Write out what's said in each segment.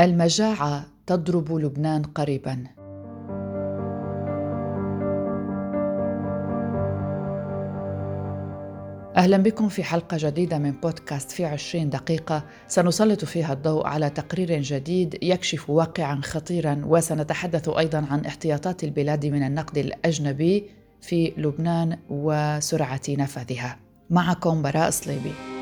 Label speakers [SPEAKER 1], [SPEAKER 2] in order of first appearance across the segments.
[SPEAKER 1] المجاعة تضرب لبنان قريبا. أهلا بكم في حلقة جديدة من بودكاست في عشرين دقيقة. سنسلط فيها الضوء على تقرير جديد يكشف واقعا خطيرا وسنتحدث أيضا عن احتياطات البلاد من النقد الأجنبي في لبنان وسرعة نفاذها معكم براء صليبي.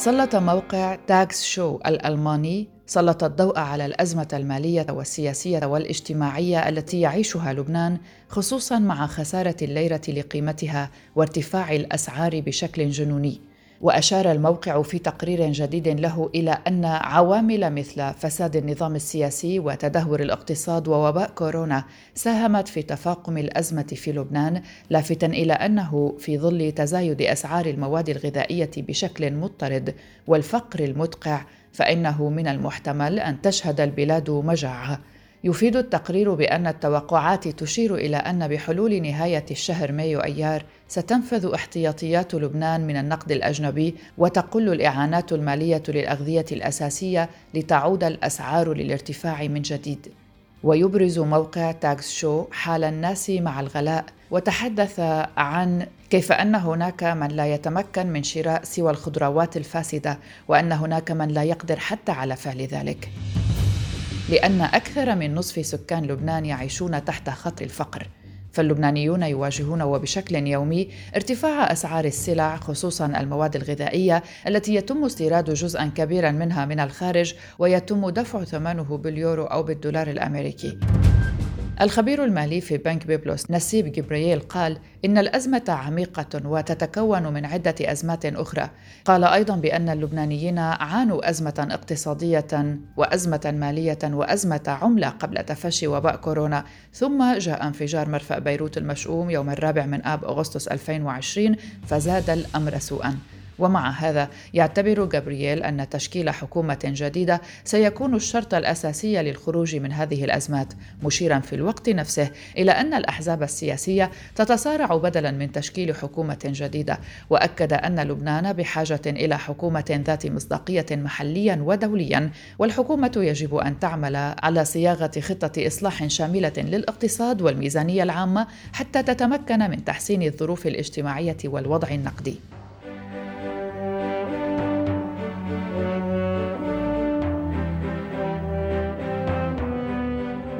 [SPEAKER 1] سلط موقع تاكس شو الألماني سلط الضوء على الأزمة المالية والسياسية والاجتماعية التي يعيشها لبنان خصوصا مع خسارة الليرة لقيمتها وارتفاع الأسعار بشكل جنوني. وأشار الموقع في تقرير جديد له إلى أن عوامل مثل فساد النظام السياسي وتدهور الاقتصاد ووباء كورونا ساهمت في تفاقم الأزمة في لبنان لافتا إلى أنه في ظل تزايد أسعار المواد الغذائية بشكل مضطرد والفقر المدقع فإنه من المحتمل أن تشهد البلاد مجاعة. يفيد التقرير بأن التوقعات تشير إلى أن بحلول نهاية الشهر مايو أيار ستنفد احتياطيات لبنان من النقد الأجنبي وتقل الإعانات المالية للأغذية الأساسية لتعود الأسعار للارتفاع من جديد. ويبرز موقع توك شو حال الناس مع الغلاء وتحدث عن كيف أن هناك من لا يتمكن من شراء سوى الخضروات الفاسدة وأن هناك من لا يقدر حتى على فعل ذلك. لأن أكثر من نصف سكان لبنان يعيشون تحت خط الفقر. فاللبنانيون يواجهون وبشكل يومي ارتفاع أسعار السلع خصوصا المواد الغذائية التي يتم استيراد جزءا كبيرا منها من الخارج ويتم دفع ثمنه باليورو أو بالدولار الأمريكي. الخبير المالي في بنك بيبلوس نسيب جبريل قال إن الأزمة عميقة وتتكون من عدة أزمات أخرى. قال أيضا بأن اللبنانيين عانوا أزمة اقتصادية وأزمة مالية وأزمة عملة قبل تفشي وباء كورونا ثم جاء انفجار مرفأ بيروت المشؤوم يوم الرابع من آب أغسطس 2020 فزاد الأمر سوءا. ومع هذا يعتبر جابرييل أن تشكيل حكومة جديدة سيكون الشرط الأساسي للخروج من هذه الأزمات مشيرا في الوقت نفسه إلى أن الأحزاب السياسية تتصارع بدلا من تشكيل حكومة جديدة وأكد أن لبنان بحاجة إلى حكومة ذات مصداقية محليا ودوليا والحكومة يجب أن تعمل على صياغة خطة إصلاح شاملة للاقتصاد والميزانية العامة حتى تتمكن من تحسين الظروف الاجتماعية والوضع النقدي.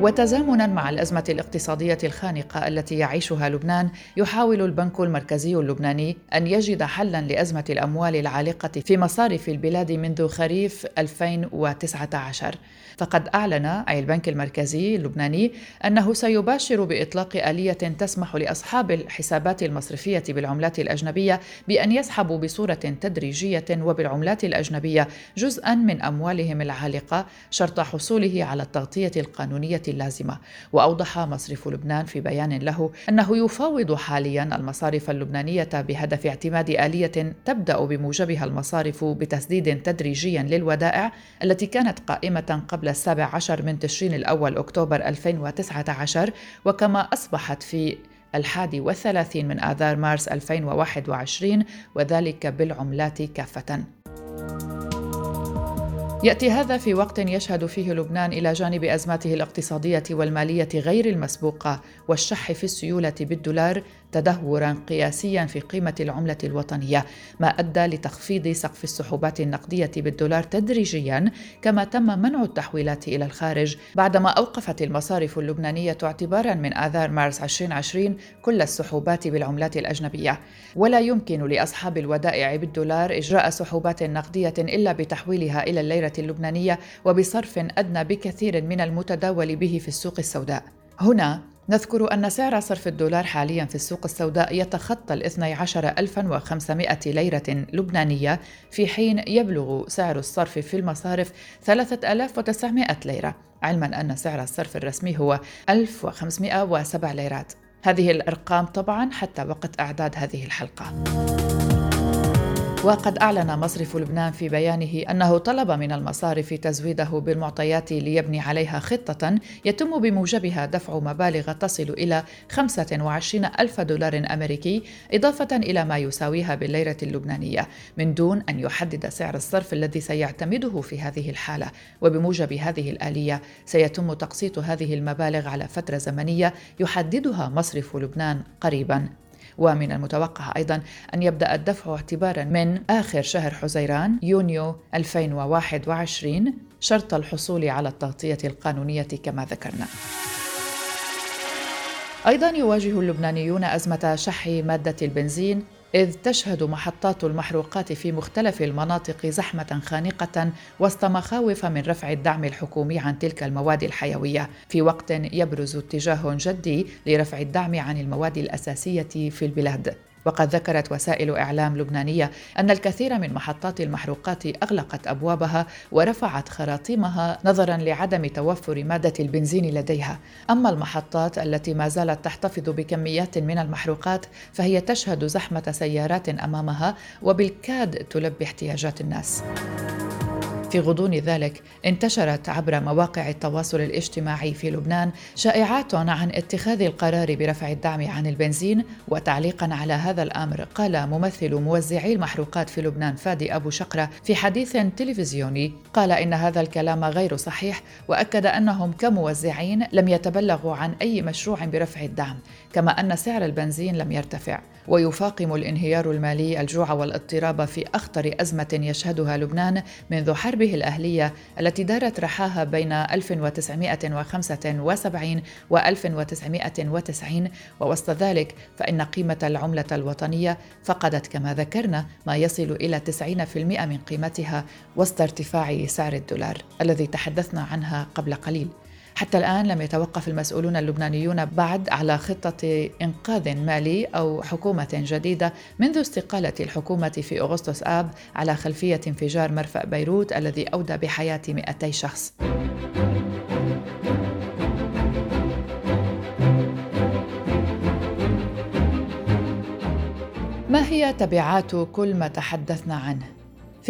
[SPEAKER 1] وتزامنا مع الأزمة الاقتصادية الخانقة التي يعيشها لبنان يحاول البنك المركزي اللبناني أن يجد حلا لأزمة الأموال العالقة في مصارف البلاد منذ خريف 2019 فقد أعلن أي البنك المركزي اللبناني أنه سيباشر بإطلاق آلية تسمح لأصحاب الحسابات المصرفية بالعملات الأجنبية بأن يسحبوا بصورة تدريجية وبالعملات الأجنبية جزءا من أموالهم العالقة شرط حصوله على التغطية القانونية اللازمة. وأوضح مصرف لبنان في بيان له أنه يفاوض حاليا المصارف اللبنانية بهدف اعتماد آلية تبدأ بموجبها المصارف بتسديد تدريجي للودائع التي كانت قائمة قبل السابع عشر من تشرين الأول أكتوبر 2019 وكما أصبحت في الحادي والثلاثين من آذار مارس 2021 وذلك بالعملات كافةً. يأتي هذا في وقت يشهد فيه لبنان إلى جانب أزماته الاقتصادية والمالية غير المسبوقة والشح في السيولة بالدولار تدهورا قياسيا في قيمة العملة الوطنية ما أدى لتخفيض سقف السحوبات النقدية بالدولار تدريجيا كما تم منع التحويلات إلى الخارج. بعدما أوقفت المصارف اللبنانية اعتبارا من آذار مارس 2020 كل السحوبات بالعملات الأجنبية. ولا يمكن لأصحاب الودائع بالدولار إجراء سحوبات نقدية إلا بتحويلها إلى الليرة اللبنانية وبصرف أدنى بكثير من المتداول به في السوق السوداء. هنا نذكر أن سعر صرف الدولار حاليا في السوق السوداء يتخطى ال 12500 ليرة لبنانية في حين يبلغ سعر الصرف في المصارف 3900 ليرة علما أن سعر الصرف الرسمي هو 1507 ليرات. هذه الأرقام طبعا حتى وقت إعداد هذه الحلقة. وقد أعلن مصرف لبنان في بيانه أنه طلب من المصارف تزويده بالمعطيات ليبني عليها خطة يتم بموجبها دفع مبالغ تصل إلى 25 ألف دولار أمريكي إضافة إلى ما يساويها بالليرة اللبنانية من دون أن يحدد سعر الصرف الذي سيعتمده في هذه الحالة. وبموجب هذه الآلية سيتم تقسيط هذه المبالغ على فترة زمنية يحددها مصرف لبنان قريبا. ومن المتوقع أيضا أن يبدأ الدفع اعتبارا من آخر شهر حزيران يونيو 2021 شرط الحصول على التغطية القانونية كما ذكرنا. أيضا يواجه اللبنانيون أزمة شح مادة البنزين إذ تشهد محطات المحروقات في مختلف المناطق زحمة خانقة وسط مخاوف من رفع الدعم الحكومي عن تلك المواد الحيوية. في وقت يبرز اتجاه جدي لرفع الدعم عن المواد الأساسية في البلاد. وقد ذكرت وسائل إعلام لبنانية أن الكثير من محطات المحروقات أغلقت أبوابها ورفعت خراطيمها نظرا لعدم توفر مادة البنزين لديها. أما المحطات التي ما زالت تحتفظ بكميات من المحروقات فهي تشهد زحمة سيارات أمامها وبالكاد تلبي احتياجات الناس. في غضون ذلك انتشرت عبر مواقع التواصل الاجتماعي في لبنان شائعات عن اتخاذ القرار برفع الدعم عن البنزين وتعليقا على هذا الأمر قال ممثل موزعي المحروقات في لبنان فادي أبو شقرة في حديث تلفزيوني قال إن هذا الكلام غير صحيح وأكد أنهم كموزعين لم يتبلغوا عن أي مشروع برفع الدعم كما أن سعر البنزين لم يرتفع. ويفاقم الانهيار المالي الجوع والاضطراب في أخطر أزمة يشهدها لبنان منذ حربه الأهلية التي دارت رحاها بين 1975 و 1990 ووسط ذلك فإن قيمة العملة الوطنية فقدت كما ذكرنا ما يصل إلى 90% من قيمتها وسط ارتفاع سعر الدولار الذي تحدثنا عنها قبل قليل. حتى الآن لم يتوقف المسؤولون اللبنانيون بعد على خطة إنقاذ مالي أو حكومة جديدة منذ استقالة الحكومة في أغسطس آب على خلفية انفجار مرفأ بيروت الذي أودى بحياة 200 شخص. ما هي تبعات كل ما تحدثنا عنه؟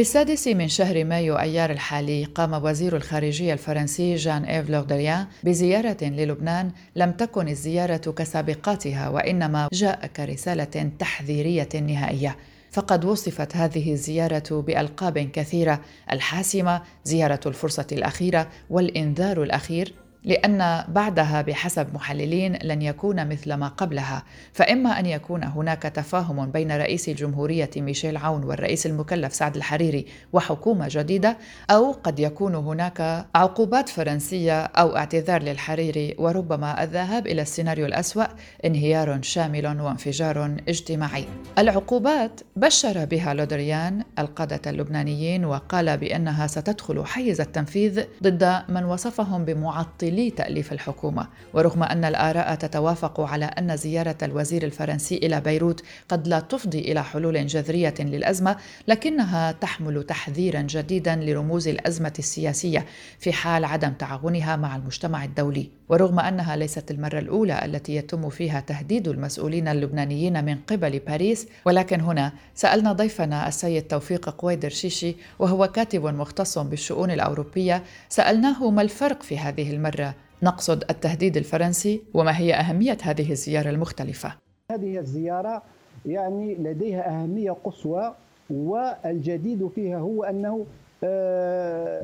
[SPEAKER 1] في السادس من شهر مايو أيار الحالي قام وزير الخارجية الفرنسي جان إيف لوردريان بزيارة للبنان لم تكن الزيارة كسابقاتها وإنما جاء كرسالة تحذيرية نهائية. فقد وصفت هذه الزيارة بألقاب كثيرة الحاسمة زيارة الفرصة الأخيرة والإنذار الأخير لأن بعدها بحسب محللين لن يكون مثل ما قبلها فإما أن يكون هناك تفاهم بين رئيس الجمهوريه ميشيل عون والرئيس المكلف سعد الحريري وحكومة جديدة أو قد يكون هناك عقوبات فرنسية أو اعتذار للحريري وربما الذهاب إلى السيناريو الأسوأ انهيار شامل وانفجار اجتماعي. العقوبات بشر بها لودريان القادة اللبنانيين وقال بأنها ستدخل حيز التنفيذ ضد من وصفهم بمعطل لتأليف الحكومة ورغم أن الآراء تتوافق على أن زيارة الوزير الفرنسي إلى بيروت قد لا تفضي إلى حلول جذرية للأزمة لكنها تحمل تحذيرا جديدا لرموز الأزمة السياسية في حال عدم تعاونها مع المجتمع الدولي. ورغم أنها ليست المرة الأولى التي يتم فيها تهديد المسؤولين اللبنانيين من قبل باريس ولكن هنا سألنا ضيفنا السيد توفيق قويدر شيشي وهو كاتب مختص بالشؤون الأوروبية سألناه ما الفرق في هذه المرة نقصد التهديد الفرنسي وما هي أهمية هذه الزيارة المختلفة.
[SPEAKER 2] هذه الزيارة يعني لديها أهمية قصوى والجديد فيها هو أنه آه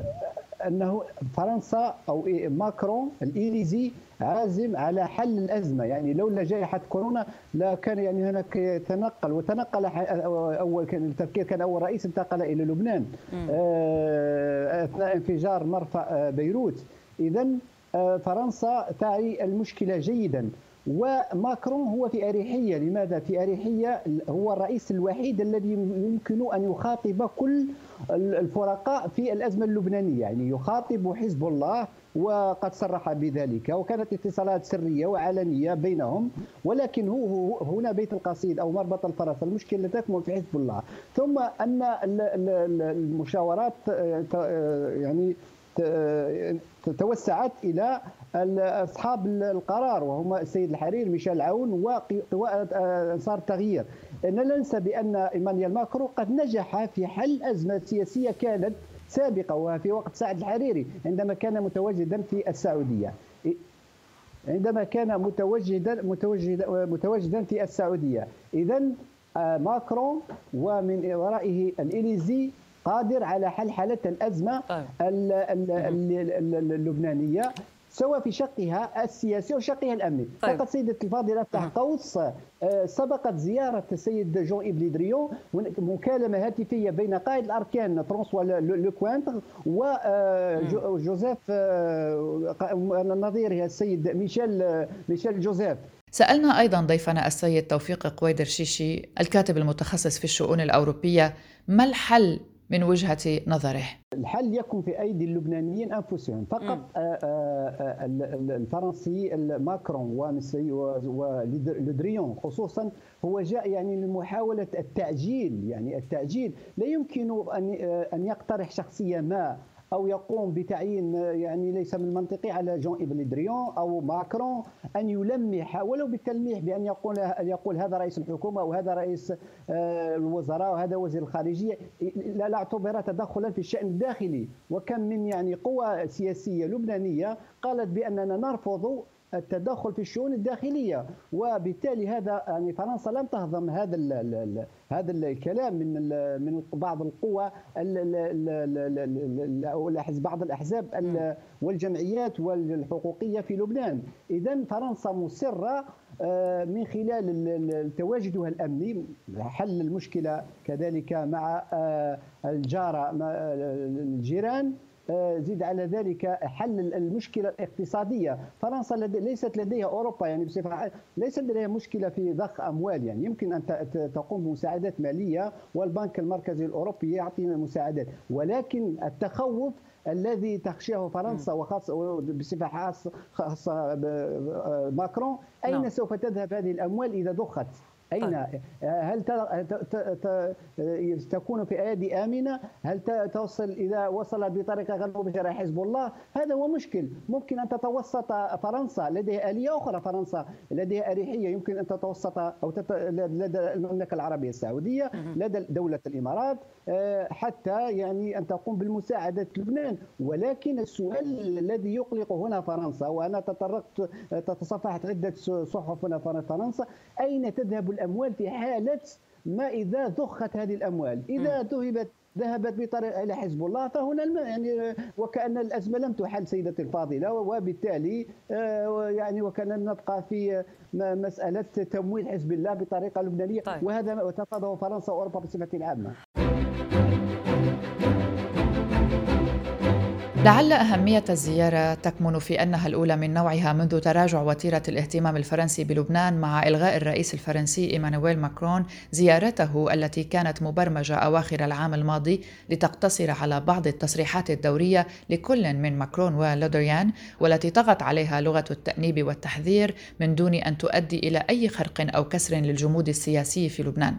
[SPEAKER 2] أنه فرنسا أو ماكرون الإيليزي عازم على حل الأزمة. يعني لولا جائحه كورونا لا كان يعني هناك يتنقل وتنقل أول كان التفكير كان أول رئيس انتقل إلى لبنان. آه، أثناء انفجار مرفأ بيروت. اذا آه، فرنسا تعي المشكلة جيدا. وماكرون هو في أريحية. لماذا في أريحية؟ هو الرئيس الوحيد الذي يمكن أن يخاطب كل الفرقاء في الأزمة اللبنانية. يعني يخاطب حزب الله وقد صرح بذلك. وكانت اتصالات سرية وعلنية بينهم. ولكن هو هنا بيت القصيد أو مربط الفرس المشكلة تكمن في حزب الله. ثم أن المشاورات يعني توسعت إلى أصحاب القرار وهم السيد الحرير ميشيل عون وقوى أنصار التغيير. لا ننسى بأن ايمانويل ماكرون قد نجح في حل أزمة سياسية كانت سابقة وفي وقت سعد الحريري عندما كان متواجدا في السعودية. عندما كان متواجدا متواجدا متواجدا في السعودية. اذا آه، ماكرون ومن ورائه الإليزيه قادر على حل حالة الأزمة طيب. اللبنانية سواء في شقها السياسي وشقها الأمني. طيب. فقط سيدتي الفاضلة قوس آه، سبقت زيارة السيد جون إيف لودريون مكالمة هاتفية بين قائد الأركان فرانسوا لوكوانتر وجوزيف آه، آه، نظيره السيد ميشيل ميشيل جوزيف.
[SPEAKER 1] سألنا أيضا ضيفنا السيد توفيق قويدر شيشي الكاتب المتخصص في الشؤون الأوروبية ما الحل من وجهة نظره.
[SPEAKER 2] الحل يكون في أيدي اللبنانيين أنفسهم؟ فقط آه، آه، آه، الفرنسي ماكرون ولودريون خصوصا هو جاء يعني لمحاولة التعجيل يعني التعجيل. لا يمكن أن يقترح شخصية ما. أو يقوم بتعيين يعني ليس من المنطقي على جون ايف لودريون أو ماكرون أن يلمح ولو بالتلميح بأن يقول يقول هذا رئيس الحكومة وهذا رئيس آه، الوزراء وهذا وزير الخارجية لا اعتبر تدخلا في الشأن الداخلي. وكم من يعني قوى سياسية لبنانية قالت بأننا نرفض التدخل في الشؤون الداخلية. وبالتالي هذا يعني فرنسا لم تهضم هذا ال ال هذا الكلام من من بعض القوى بعض الأحزاب والجمعيات والحقوقية في لبنان. اذا فرنسا مصرة آه، من خلال تواجدها الأمني. حل المشكلة كذلك مع آه، الجاره الجيران آه، زيد على ذلك حل المشكلة الاقتصادية. فرنسا ليست لديها أوروبا يعني بصفة ليست لديها مشكلة في ضخ أموال. يعني يمكن أن تقوم بمساعدات مالية والبنك المركزي الأوروبي يعطي مساعدات. ولكن التخوف الذي تخشاه فرنسا وخاصة بصفة خاصة آه، ماكرون أين نعم. سوف تذهب هذه الأموال إذا ضخت أين طيب. هل تكون في أيدي آمنة؟ هل توصل إذا وصلت بطريقة غير مباشرة حزب الله؟ هذا هو مشكل. ممكن أن تتوسط فرنسا لديها آلية أخرى فرنسا لديها أريحية. يمكن أن تتوسط أو تت... لدى المملكة العربية السعودية لدى دولة الإمارات آه، حتى يعني أن تقوم بالمساعدة لبنان. ولكن السؤال الذي يقلق هنا فرنسا وأنا تطرقت تصفحت عدة صحف هنا فرنسا أين تذهب الأموال في حالة ما إذا ضخت هذه الأموال. إذا ذهبت ذهبت بطريقه إلى حزب الله فهنا الم... يعني وكأن الأزمة لم تحل سيدتي الفاضلة وبالتالي آه، يعني وكأن نبقى في مسألة تمويل حزب الله بطريقة لبنانية. طيب. وهذا تفضه فرنسا وأوروبا بصفة عامة.
[SPEAKER 1] لعل أهمية الزيارة تكمن في أنها الأولى من نوعها منذ تراجع وتيرة الاهتمام الفرنسي بلبنان مع إلغاء الرئيس الفرنسي إيمانويل ماكرون زيارته التي كانت مبرمجة أواخر العام الماضي لتقتصر على بعض التصريحات الدورية لكل من ماكرون ولودريان والتي طغت عليها لغة التأنيب والتحذير من دون أن تؤدي إلى أي خرق أو كسر للجمود السياسي في لبنان.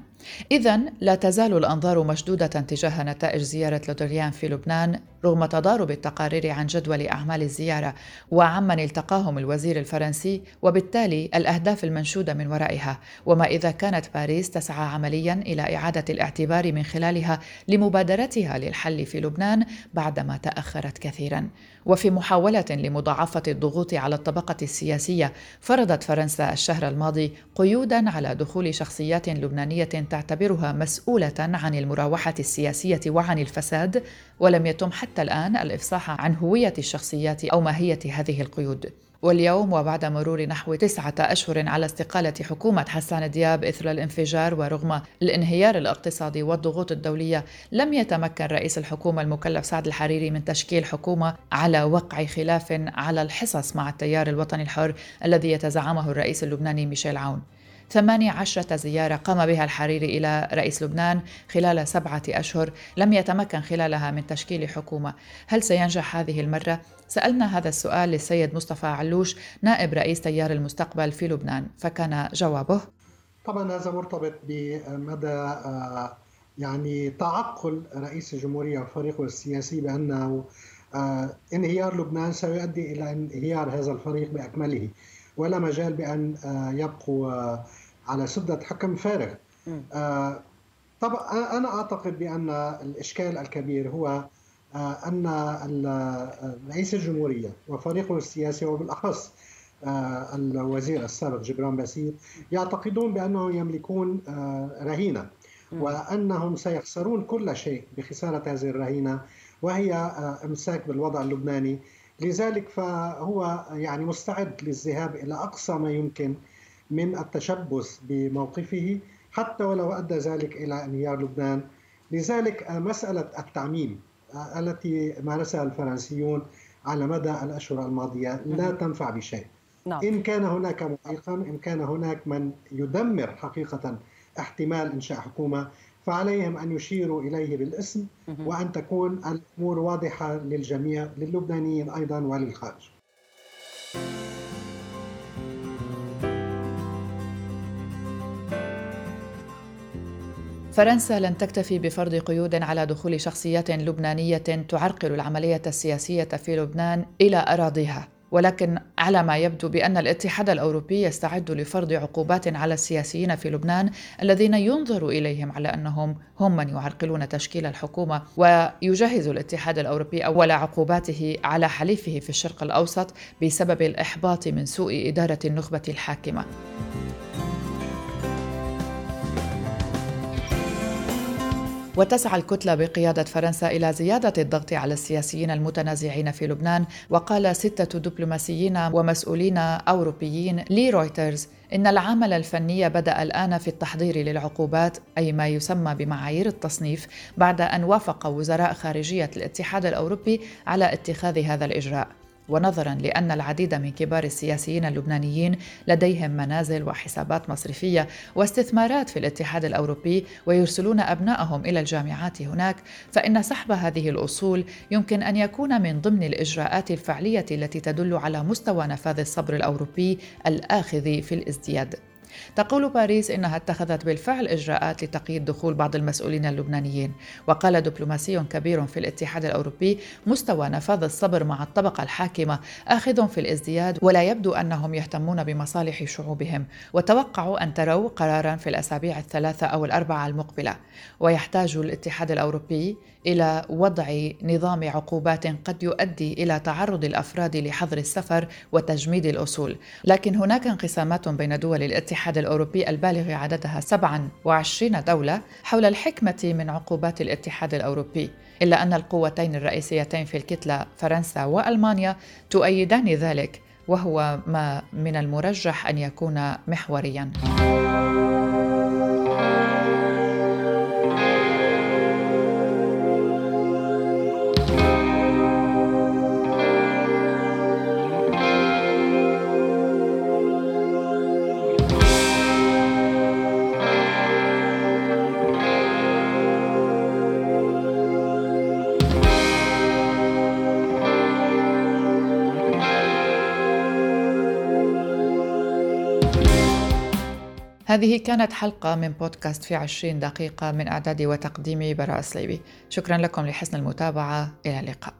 [SPEAKER 1] إذا لا تزال الأنظار مشدودة تجاه نتائج زيارة لودريان في لبنان رغم تضارب التقارير عن جدول أعمال الزيارة وعمن التقاهم الوزير الفرنسي وبالتالي الأهداف المنشودة من ورائها. وما إذا كانت باريس تسعى عمليا إلى إعادة الاعتبار من خلالها لمبادرتها للحل في لبنان بعدما تأخرت كثيرا. وفي محاولة لمضاعفة الضغوط على الطبقة السياسية فرضت فرنسا الشهر الماضي قيودا على دخول شخصيات لبنانية تعتبرها مسؤولة عن المراوحة السياسية وعن الفساد ولم يتم حتى الآن الإفصاح عن هوية الشخصيات أو ماهية هذه القيود. واليوم وبعد مرور نحو تسعة أشهر على استقالة حكومة حسان دياب إثر الانفجار ورغم الانهيار الاقتصادي والضغوط الدولية لم يتمكن رئيس الحكومة المكلف سعد الحريري من تشكيل حكومة على وقع خلاف على الحصص مع التيار الوطني الحر الذي يتزعمه الرئيس اللبناني ميشيل عون. ثمانية عشرة زيارة قام بها الحريري إلى رئيس لبنان خلال سبعة أشهر لم يتمكن خلالها من تشكيل حكومة هل سينجح هذه المرة؟ سألنا هذا السؤال للسيد مصطفى علوش نائب رئيس تيار المستقبل في لبنان فكان جوابه
[SPEAKER 3] طبعا هذا مرتبط بمدى آه، يعني تعقل رئيس الجمهورية وفريقه السياسي بأنه انهيار لبنان سيؤدي إلى انهيار هذا الفريق بأكمله ولا مجال بأن يبقوا على سدة حكم فارغ. طبعا أنا أعتقد بأن الإشكال الكبير هو أن رئيس الجمهورية وفريقه السياسي وبالأخص آه، الوزير السابق جبران باسيل يعتقدون بأنهم يملكون آه، رهينة وأنهم سيخسرون كل شيء بخسارة هذه الرهينة وهي آه، إمساك بالوضع اللبناني لذلك فهو يعني مستعد للذهاب إلى أقصى ما يمكن من التشبث بموقفه حتى ولو أدى ذلك إلى انهيار لبنان. لذلك مسألة التعميم التي مارسها الفرنسيون على مدى الأشهر الماضية لا تنفع بشيء. نعم. إن كان هناك معيقا إن كان هناك من يدمر حقيقة احتمال إنشاء حكومة فعليهم أن يشيروا إليه بالاسم وأن تكون الأمور واضحة للجميع للبنانيين أيضا وللخارج.
[SPEAKER 1] فرنسا لن تكتفي بفرض قيود على دخول شخصيات لبنانية تعرقل العملية السياسية في لبنان إلى أراضيها. ولكن على ما يبدو بأن الاتحاد الأوروبي يستعد لفرض عقوبات على السياسيين في لبنان الذين ينظر إليهم على أنهم هم من يعرقلون تشكيل الحكومة ويجهز الاتحاد الأوروبي أول عقوباته على حليفه في الشرق الأوسط بسبب الإحباط من سوء إدارة النخبة الحاكمة. وتسعى الكتلة بقيادة فرنسا إلى زيادة الضغط على السياسيين المتنازعين في لبنان وقال ستة دبلوماسيين ومسؤولين أوروبيين لرويترز إن العمل الفني بدأ الآن في التحضير للعقوبات أي ما يسمى بمعايير التصنيف بعد أن وافق وزراء خارجية الاتحاد الأوروبي على اتخاذ هذا الإجراء. ونظرا لأن العديد من كبار السياسيين اللبنانيين لديهم منازل وحسابات مصرفية واستثمارات في الاتحاد الأوروبي ويرسلون أبنائهم إلى الجامعات هناك فإن سحب هذه الأصول يمكن أن يكون من ضمن الإجراءات الفعلية التي تدل على مستوى نفاذ الصبر الأوروبي الآخذ في الازدياد. تقول باريس إنها اتخذت بالفعل إجراءات لتقييد دخول بعض المسؤولين اللبنانيين وقال دبلوماسي كبير في الاتحاد الأوروبي مستوى نفاذ الصبر مع الطبقة الحاكمة آخذ في الازدياد ولا يبدو أنهم يهتمون بمصالح شعوبهم وتوقعوا أن تروا قرارا في الأسابيع الثلاثة أو الأربعة المقبلة ويحتاج الاتحاد الأوروبي إلى وضع نظام عقوبات قد يؤدي إلى تعرض الأفراد لحظر السفر وتجميد الأصول، لكن هناك انقسامات بين دول الاتحاد الأوروبي البالغ عددها 27 دولة حول الحكمة من عقوبات الاتحاد الأوروبي، إلا أن القوتين الرئيسيتين في الكتلة فرنسا وألمانيا تؤيدان ذلك وهو ما من المرجح أن يكون محوريا. هذه كانت حلقة من بودكاست في عشرين دقيقة من إعدادي وتقديمي براء صليبي شكرا لكم لحسن المتابعة. إلى اللقاء.